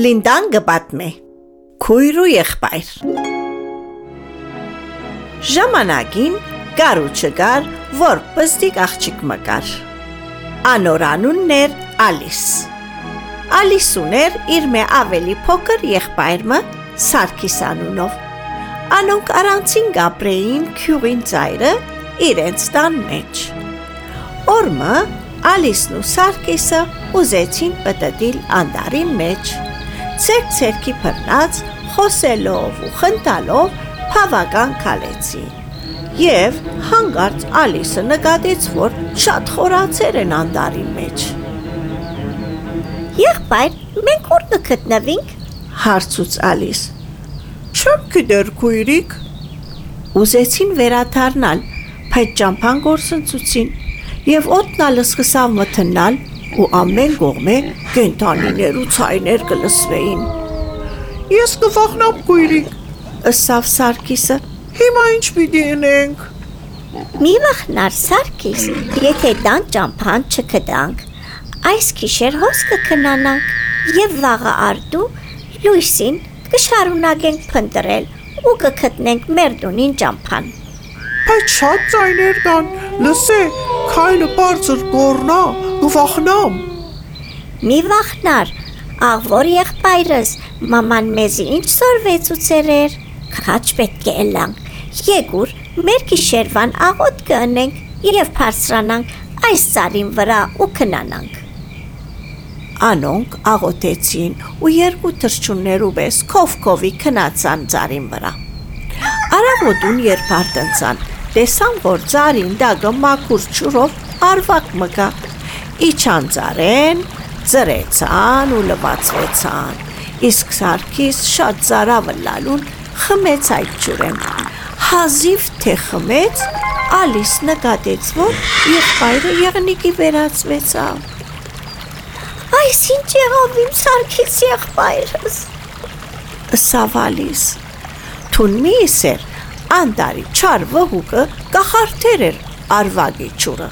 Լինդան գպատմե Քույր ու եղբայր Ժամանակին կար ու չկար, որ պստիկ աղջիկ մկար։ Անորանունն էր Ալիս։ Ալիս ուներ իր մե ավելի փոքր եղբայրը Սարգիս անունով։ Անոնք առանցին գապրեին քյուղին ծայրը իրենց տան մեջ։ Օրմը Ալիսն ու Սարգիսը ուզեցին պտտիլ անդարին մեջ։ Ցերկ-ցերկի բռնած, խոսելով ու խնդալով բավական քալեցին։ Եվ հանգարց Ալիսը նկատեց, որ շատ խորացեր են անդարի մեջ։ Եղբայր, մենք ուր կգտնվենք։ Հարցուց Ալիս։ Չեմ գիտեր քույրիկ։ Ուզեցին վերաթարնալ, բայց ճամփան գործընծուցին եւ օտնալը սկսավ մթնալ ու ամեն կողմե կենտանիներ ու ցայներ կլսվեին։ Ես կվախնամ քույրիկ։ Ըսավ Սարգիսը։ Հիմա ինչ պիտի անենք։ Մի վախնար Սարգիս, եթե դան ճամփան չկդանք, այս քիշեր հոս կքնանանք եւ վաղը արդու լույսին կշարունակենք փնտրել ու կգտնենք մեր դունին ճամփան։ Բայց շատ ցայներ կան։ Լսե, քայլը բարձր կորնա, կվախնամ։ Մի վախնար, աղվոր եղբայրս, մաման մեզի ինչ սորվեց ու ցերեր։ Քաչ պետք է լանք։ Եգուր մեր գիշերվան աղոտ կընենք եւ բարձրանանք այս ծարին վրա ու քնանանք։ Անոնք աղոթեցին ու երկու թրջուններու պես քով-քովի քնացան ծարին վրա։ Արավոտուն երբ արտնցան, տեսան, որ ծարին դագը մաքուր ճուրով արվակ մկա։ Իչան ծարեն, ծրեցան ու լվացվեցան։ Իսկ Սարգիս շատ ծարավը լալուն խմեց այդ ջուրեն։ Հազիվ թե խմեց, Ալիս նկատեց, որ եղբայրը եղնիկի վերածվեցավ։ Այս ինչ եղավ իմ Սարգիս եղբայրս։ Ըսավ Ալիս։ Թուն մի իսեր, անդարի չար վհուկը կախարդեր էր արվագի ճուրը։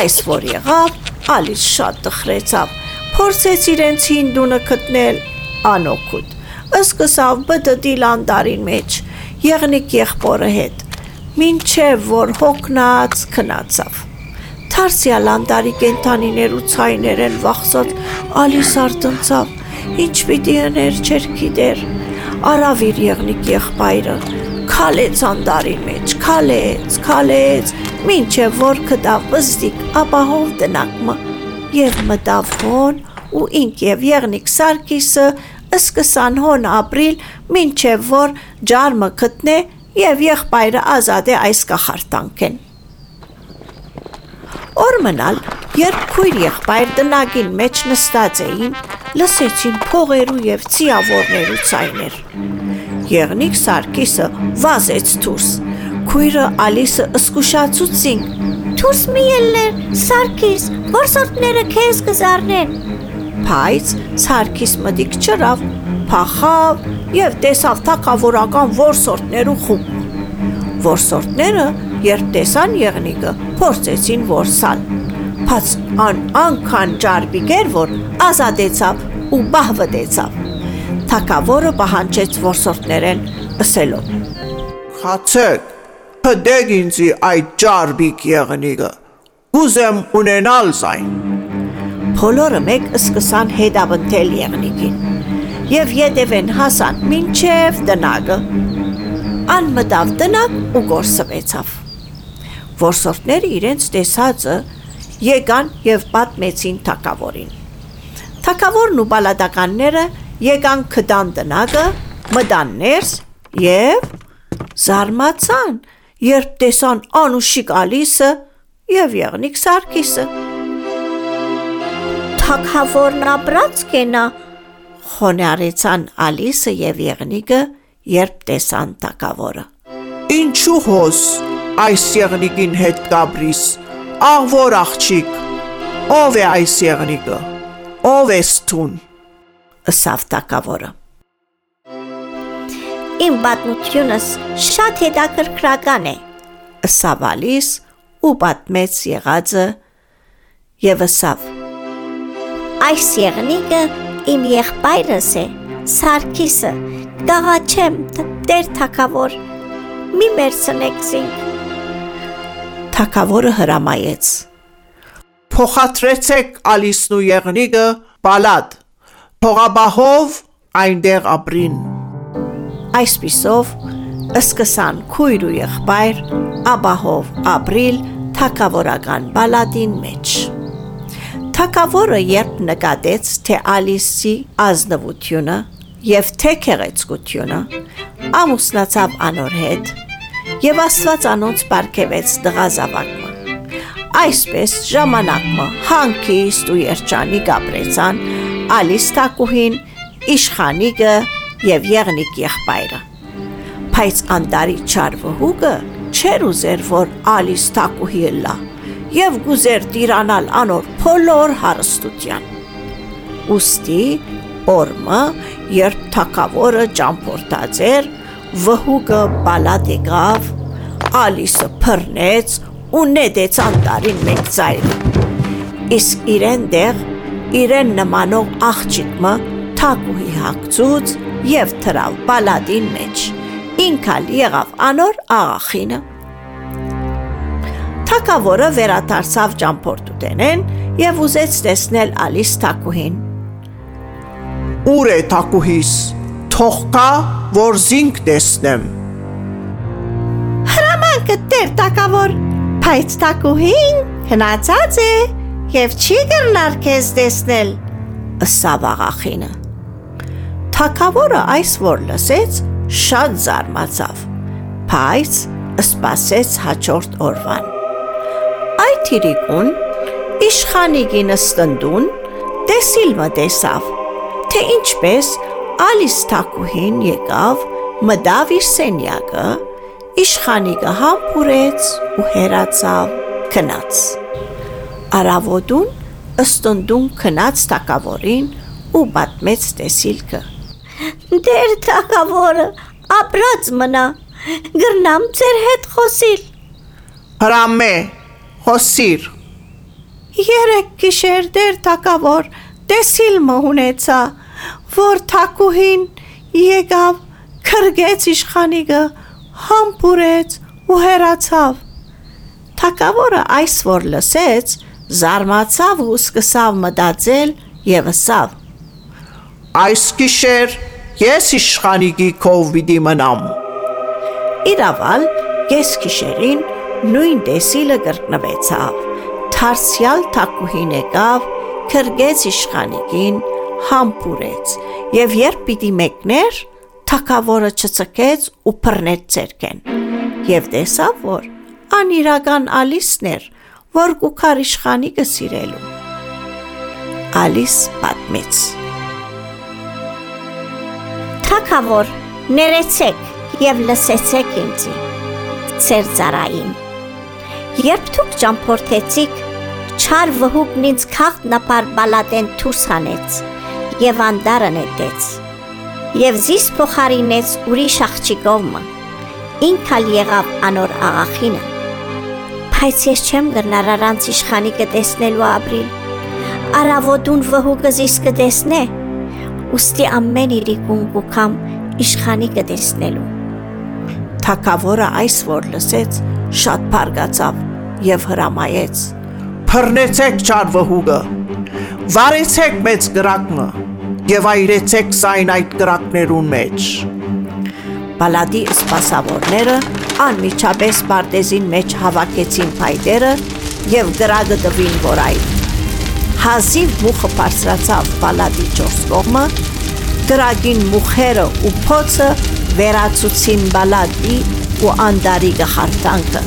Այս որ եղավ, Ալիս շատ տխրեցավ։ Փորձեց իրենց հինդունը գտնել անօքուտ սկսավ բդդիլ անդարին մեջ, եղնիկ եղբորը հետ, մինչև որ հոգնած քնացավ։ Թարսյալ անդարի կենթանիներ ու ցայներ են վախսած, ալիս արտնցավ, ինչ պիտի աներ չեր գիտեր։ Արավ իր եղնիկ եղբայրը, քալեց անդարին մեջ, քալեց, քալեց, մինչև որ կդավ բզդիկ ապահով դնակմը, եւ մտավ հոն ու ինք եւ եղնիկ Սարգիսը սկսան հոն ապրիլ, մինչև որ ջարմը գտնե եւ եղբայրը ազատ է այս կախարտանքեն։ Օր մնալ, երբ քույր եղբայր տնագին մեջ նստած էին, լսեցին փողերու եւ ցիավորներու ցայներ։ Եղնիկ Սարգիսը վազեց դուրս։ Քույրը Ալիսը ըսկուշացուցին։ Դուրս մի ելներ, Սարգիս, որսորդները քեզ կզառնեն բայց Սարգիս մդիկ չրավ, փախավ եւ տեսավ թակավորական որսորդներու խումբ։ Որսորդները, երբ տեսան եղնիկը, փորձեցին որսալ։ Բայց ան անկան ջարբիգեր, որ ազատեցավ ու բահվդեցավ։ Թակավորը պահանջեց որսորդներեն, ըսելով. Խացեք, հդեք ինձի այդ ջարբիկ եղնիկը։ Կուզեմ ունենալ զայն բոլորը մեկ սկսան հետավնթել եղնիկին եւ յետևեն հասան մինչև տնագը անմտավ տնակ ու գործվեցավ որսորդները իրենց տեսածը եկան եւ պատմեցին թակավորին թակավորն ու բալադականները եկան քդան տնագը մտան ներս եւ զարմացան երբ տեսան անուշիկ Ալիսը եւ եղնիկ Սարգիսը թակավորն ապրած կենա խոնարեցան Ալիսը եւ Եղնիկը, երբ տեսան թակավորը։ Ինչու հոս այս եղնիկին հետ կաբրիս։ Աղվոր աղջիկ։ Ով է այս եղնիկը։ Ով է ստուն։ Ըսավ թակավորը։ Իմ պատմությունս շատ հետաքրքրական է։ Ըսավ Ալիս ու պատմեց եղածը եւ ըսավ Այս եղնիկը իմ եղբայրս է, Սարգիսը, գաղաչեմ, դեր թակավոր, մի մերսնեք զինք։ Թակավորը հրամայեց. Փոխադրեցեք Ալիսն ու Եղնիկը բալադ։ Փողաբահով այնտեղ ապրին։ Այսպիսով սկսան քույր ու եղբայր աբահով ապրիլ թակավորական բալադին մեջ։ Թակավորը երբ նկատեց, թե Ալիսի ազնվությունը եւ թե քեղեցկությունը ամուսնացավ անոր հետ եւ Աստված անոնց բարգեւեց դղազավակը Այսպես ժամանակը հանկիստ ու երջանիկ ապրեցան Ալիս Թակուհին, Իշխանիկը եւ Եղնիկ եղբայրը։ Բայց անդարի չարվհուգը չեր ուզեր որ Ալիս Թակուհի լա եւ գուզեր տիրանալ անոր փոլոր հարստության։ Ոստի օրմը երբ թակավորը ճամփորդած էր, վհուգը բալադեգավ, Ալիսը փռնեց ու նետեց անտարին մեկ ծայրը։ Իսկ իրեն դեղ իրեն նմանող աղջիկը թակուհի հագցուց եւ թրավ բալադին մեջ։ Ինքալ եղավ անոր աղախինը։ Թակավորը վերադարձավ ճամփորդուտենեն եւ ուզեց տեսնել Ալիս թակուհին։ Ուր է թակուհիս։ Թող կա, որ զինք տեսնեմ։ Հրամանքը տեր թակավոր Բայց տակուհին հնացած է եւ չի գնար քեզ տեսնել, ըսավ աղախինը։ Թակավորը այս որ լսեց, շատ զարմացավ, բայց սպասեց հաջորդ օրվան։ Այդ իրիկուն իշխանիգինը ստնդուն տեսիլ մտեսավ, թե ինչպես Ալիս թակուհին եկավ, մտավ իր սենյակը իշխանիկը համբուրեց ու հերացավ քնած։ Արավոտուն ըստնդուն քնած տակավորին ու բատմեց տեսիլքը։ Դեր թակավորը ապրած մնա, գրնամ ձեր հետ խոսիլ։ Հրամե, խոսիր։ Երեք գիշեր դեր տակավոր տեսիլ մհունեցա, որ թակուհին եկավ քրգեց իշխանիկը համբուրեց ու հեռացավ։ Թակավորը այս որ լսեց, զարմացավ ու սկսավ մտածել եւ ասավ. Այս գիշեր ես իշխանիկի քով պիտի մնամ։ Իրավալ կես գիշերին նույն տեսիլը կրկնվեցավ։ Թարսյալ թակուհին եկավ, քրգեց իշխանիկին, համբուրեց եւ երբ պիտի մեկներ, թակավորը չծկեց ու բռնեց ցերկեն։ Եվ տեսավ, որ անիրական Ալիսն էր, որ գուքար իշխանիկը սիրելու։ Ալիս պատմեց. Թակավոր, ներեցեք եւ լսեցեք ինձի։ Ձեր ծարային։ Երբ դուք ճամփորդեցիք, չար վհուկն ինձ քաղտնապար բալատեն դուրս հանեց եւ անդարը նետեց եւ զիս փոխարինեց ուրիշ աղջիկովը։ Ինքալ եղավ անոր աղախինը։ Բայց ես չեմ գնար առանց իշխանի կտեսնելու ապրիլ։ Արավոտուն վհու կզիս կտեսնե։ Ոստի ամեն իրիկուն կուքամ իշխանի կտեսնելու։ Թակավորը այս որ լսեց, շատ բարգացավ եւ հրամայեց. Փռնեցեք չար վհուգը։ Վարեցեք մեծ գրակը եւ այրեցեք սայն այդ կրակներուն մեջ։ Բալադի սպասավորները անմիջապես պարտեզին մեջ հավաքեցին փայտերը եւ գրագը դվին որայ հազիվ մուխը բարձրացավ պալատի ճորս կողմը, դրագին մուխերը ու փոցը վերացուցին բալատի ու անդարի գխարտանքը։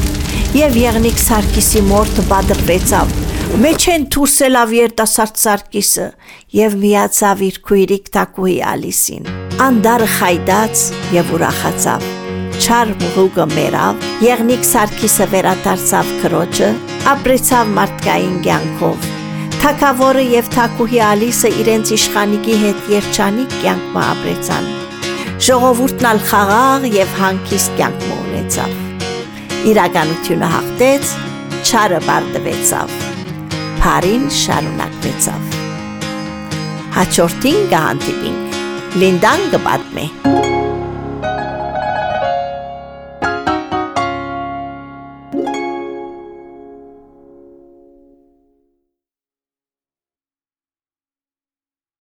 Եվ եղնիկ Սարգիսի մորթը բադրվեցավ, մեջ են դուրս ելավ երտասարդ Սարգիսը եւ միացավ իր քույրիկ Տակուի Ալիսին։ Անդարը խայդաց եւ ուրախացավ։ Չար մուղը մերավ, եղնիկ Սարգիսը վերադարձավ քրոջը, ապրեցավ մարդկային կյանքով Թակավորը եւ Թակուհի Ալիսը իրենց իշխանիկի հետ երջանիկ կյանք մը ապրեցան։ Ժողովուրդն ալ խաղաղ եւ հանգիստ կյանք մը ունեցավ։ Իրականությունը հաղթեց, չարը բարդվեցավ։ Փարին շարունակվեցավ։ Հաջորդին կհանդիպինք։ Լինդան կպատմի։